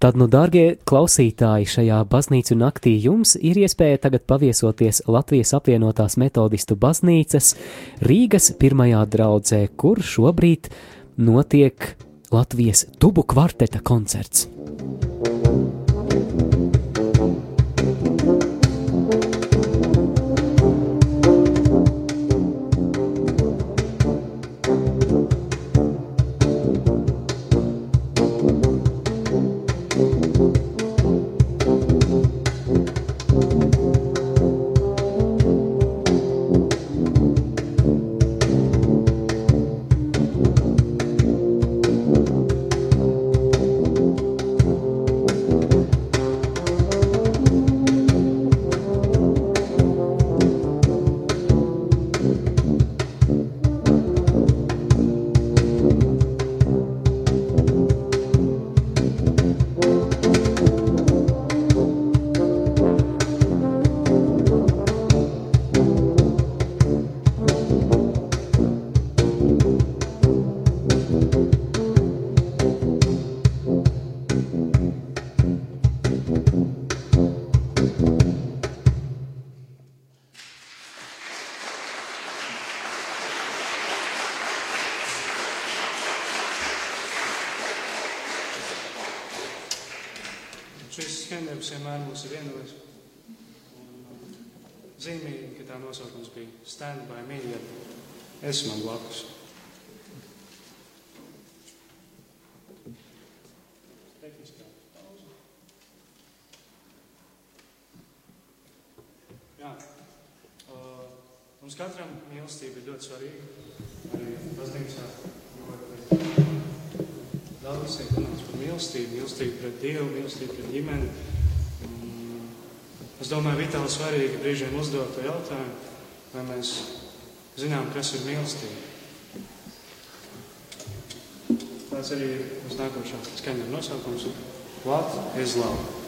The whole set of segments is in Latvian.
Tad, nu, dārgie klausītāji, šajā baznīcu naktī jums ir iespēja tagad paviesoties Latvijas apvienotās metodistu baznīcas Rīgas pirmajā draudzē, kur šobrīd notiek Latvijas tubu kvarteta koncerts. Skaņdarbs vienmēr mūs ir vienojis. Zīmīgi, ka tā nosaukums bija Stand by me, ja es man blakus. Jā. Uh, mums katram mīlestība ir ļoti svarīga. Arī baznīcā. Daudz tiek runāts par mīlestību, mīlestību pret Dievu, mīlestību pret ģimeni. Es domāju, vitāli svarīgi brīžiem uzdot to jautājumu, vai mēs zinām, kas ir mīlestība. Tāds arī ir uz nākošā skaņa nosaukums. What is love?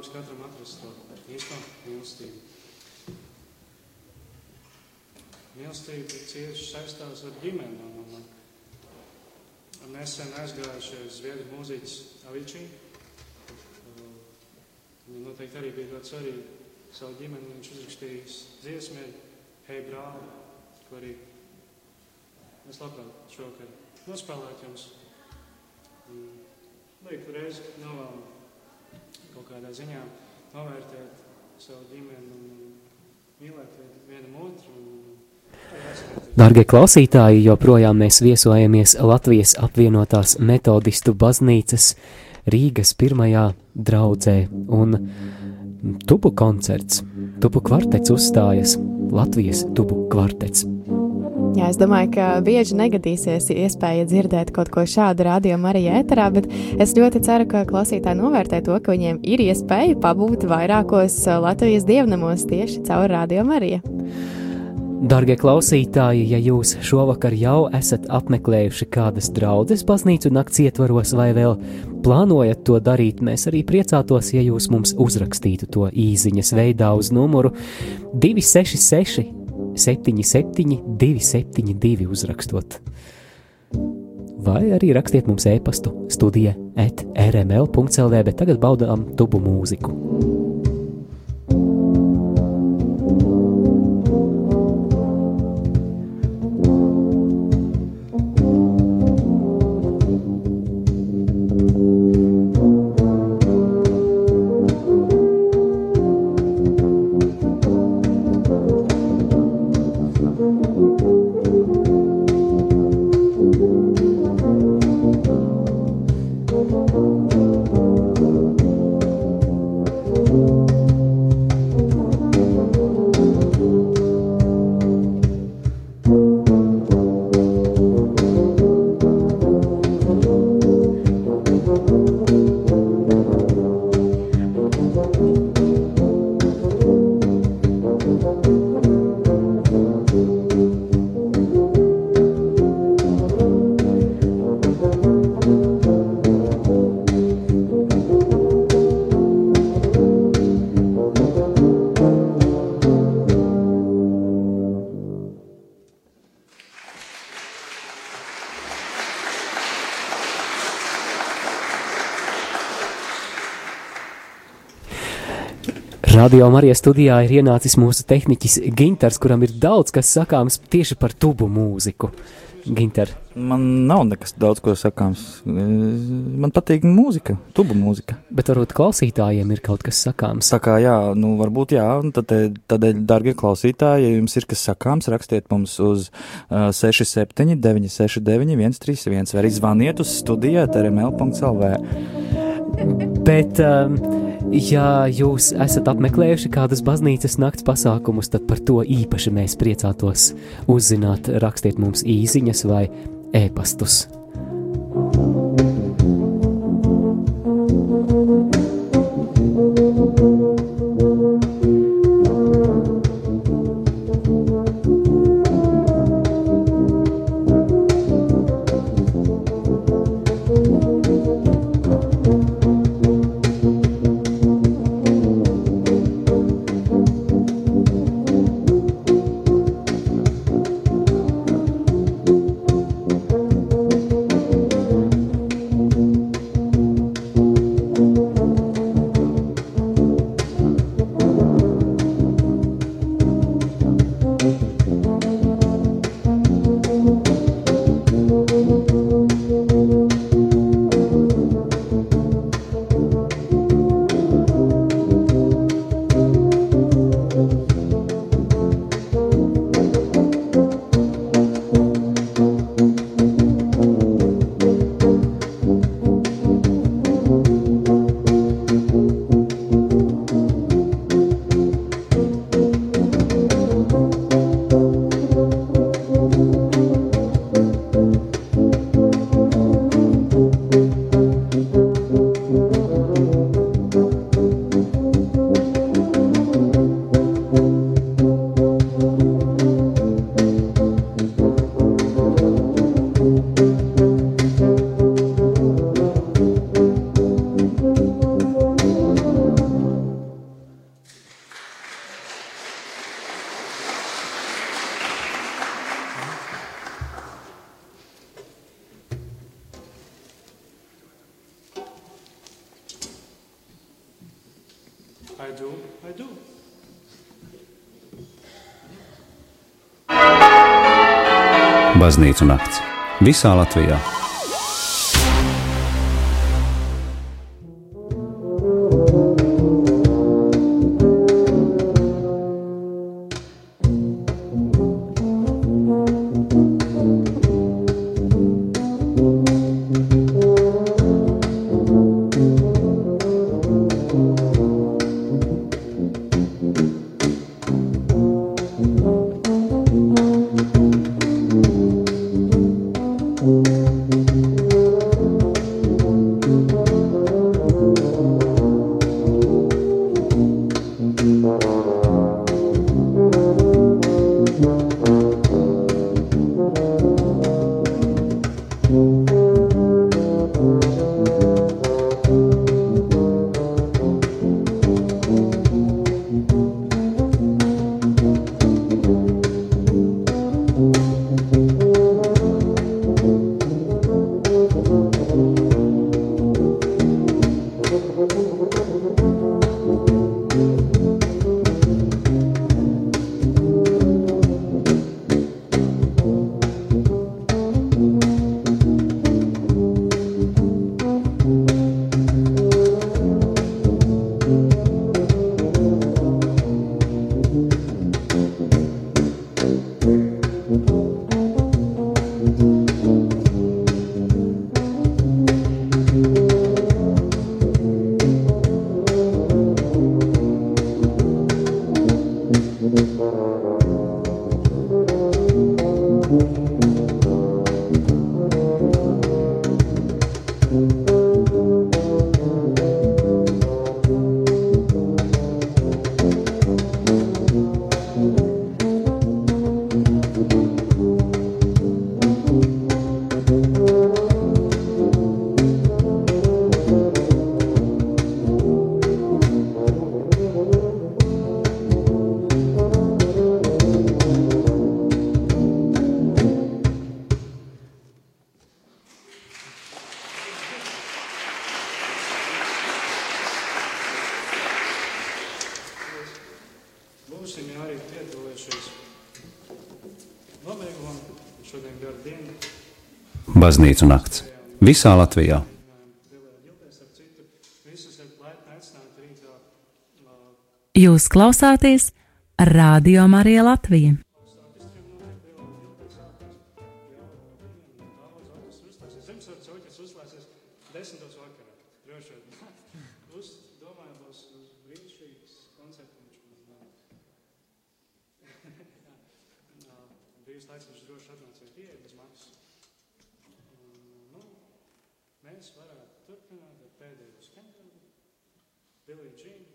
Jums katram atrast to īsto mīlestību. Mīlestība cieši saistās ar un nesen aizgājušais zviedru mūziķis Avičī. Viņam noteikti arī bija ļoti svarīgi savu ģimeni. Viņš uzrakstījis dziesmu, hei brāli, ko arī es labprāt šovakar nospēlētu jums. Lieku reizi novēlu kaut kādā ziņā novērtēt savu ģimeni un mīlēt vienam otru. Un, Darbie klausītāji, joprojām mēs viesojamies Latvijas apvienotās metodistu baznīcas Rīgas pirmajā draudzē, un tubu koncerts, tubu kvartets uzstājas Latvijas tubu kvartets. Jā, es domāju, ka bieži negadīsies iespēja dzirdēt kaut ko šādu rādījumu arī ēterā, bet es ļoti ceru, ka klausītāji novērtē to, ka viņiem ir iespēja pabūt vairākos Latvijas dievnamos tieši caur rādījumu arī. Darbie klausītāji, ja jūs šovakar jau esat apmeklējuši kādas draudzes baznīcu nakts ietvaros, vai vēl plānojat to darīt, mēs arī priecātos, ja jūs mums uzrakstītu to īsiņas veidā uz numuru 266, 77, 272, uzrakstot. Vai arī rakstiet mums e-pastu studija at rml.clv, bet tagad baudām tubu mūziku. Radio Marijas studijā ir ienācis mūsu tehniķis Ginters, kuram ir daudz kas sakāms tieši par tubu mūziku. Ginter. Man nav nekas daudz ko sakāms. Man patīk mūzika, tubu mūzika. Bet varbūt klausītājiem ir kaut kas sakāms. Tā kā jā, nu varbūt jā, tad, tādēļ, darbie klausītāji, ja jums ir kas sakāms, rakstiet mums uz uh, 67 969 131 vai arī zvaniet uz studijā trml.lv. Bet um, Ja jūs esat apmeklējuši kādas baznīcas nakts pasākumus, tad par to īpaši mēs priecātos uzzināt. Rakstiet mums īsiņas vai ēpastus. Baznīcu nakts visā Latvijā. baznīcu nakts visā Latvijā. Jūs klausāties Radio Marija Latvija. Brīvs laiks, viņš droši atnāca pie bez maksas mēs varētu turpināt ar pēdējo skaņdarbu, Billy Jean.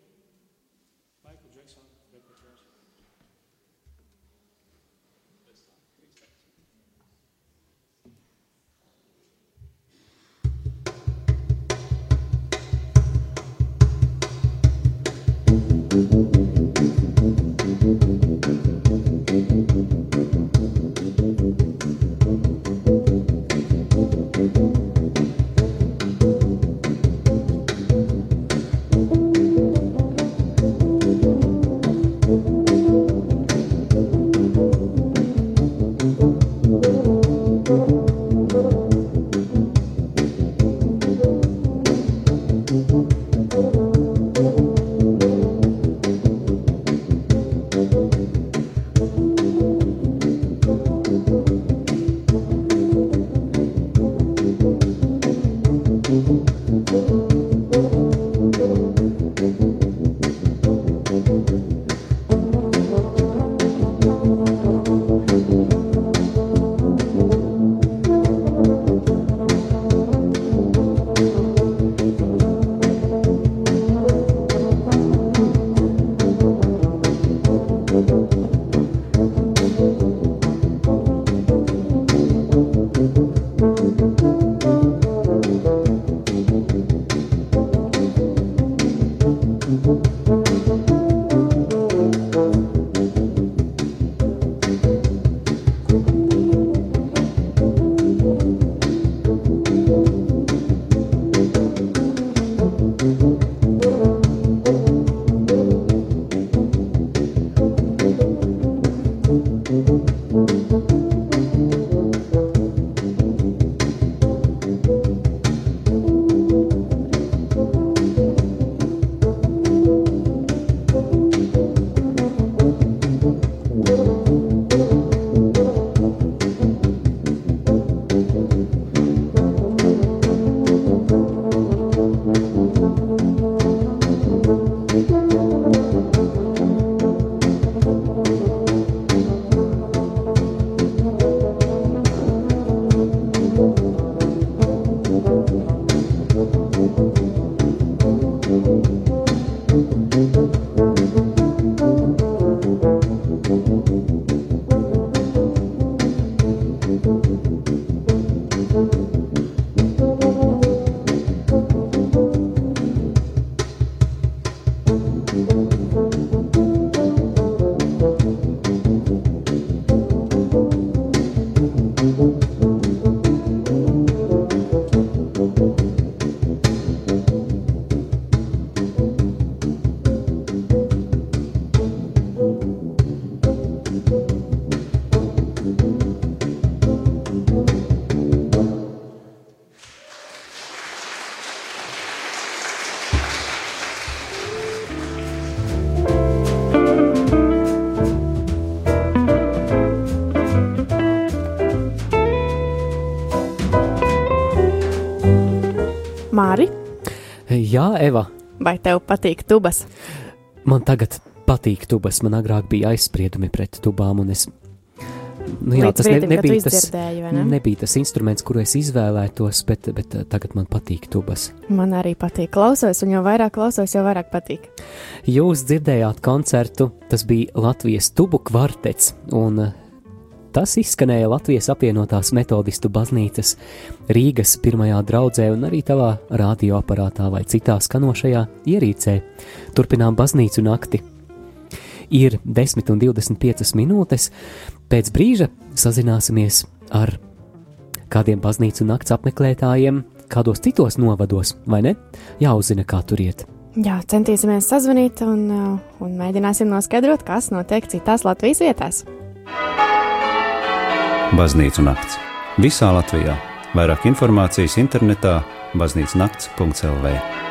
Jā, Eva. Vai tev patīk tubas? Man tagad patīk tubas. Man agrāk bija aizspriedumi pret tubām, un es. Nu, jā, Līdz tas brīdim, ne, nebija, tas, ne? nebija tas instruments, kuru es izvēlētos, bet, bet eh, tagad man patīk tubas. Man arī patīk klausoties, un jo vairāk klausos, jo vairāk patīk. Jūs dzirdējāt koncertu, tas bija Latvijas tubu kvartets, un eh, tas izskanēja Latvijas apvienotās metodistu baznīcas Rīgas pirmajā draudzē un arī tavā radioaparātā vai citā skanošajā ierīcē. Turpinām baznīcu nakti. Ir 10 un 25 minūtes, pēc brīža sazināsimies ar kādiem baznīcu nakts apmeklētājiem, kādos citos novados, vai ne? Jāuzzina, kā tur iet. Jā, centīsimies sazvanīt un, uh, un mēģināsim noskaidrot, kas notiek citās Latvijas vietās. Baznīcu nakts. Visā Latvijā. Vairāk informācijas internetā baznīcas nakts.lv.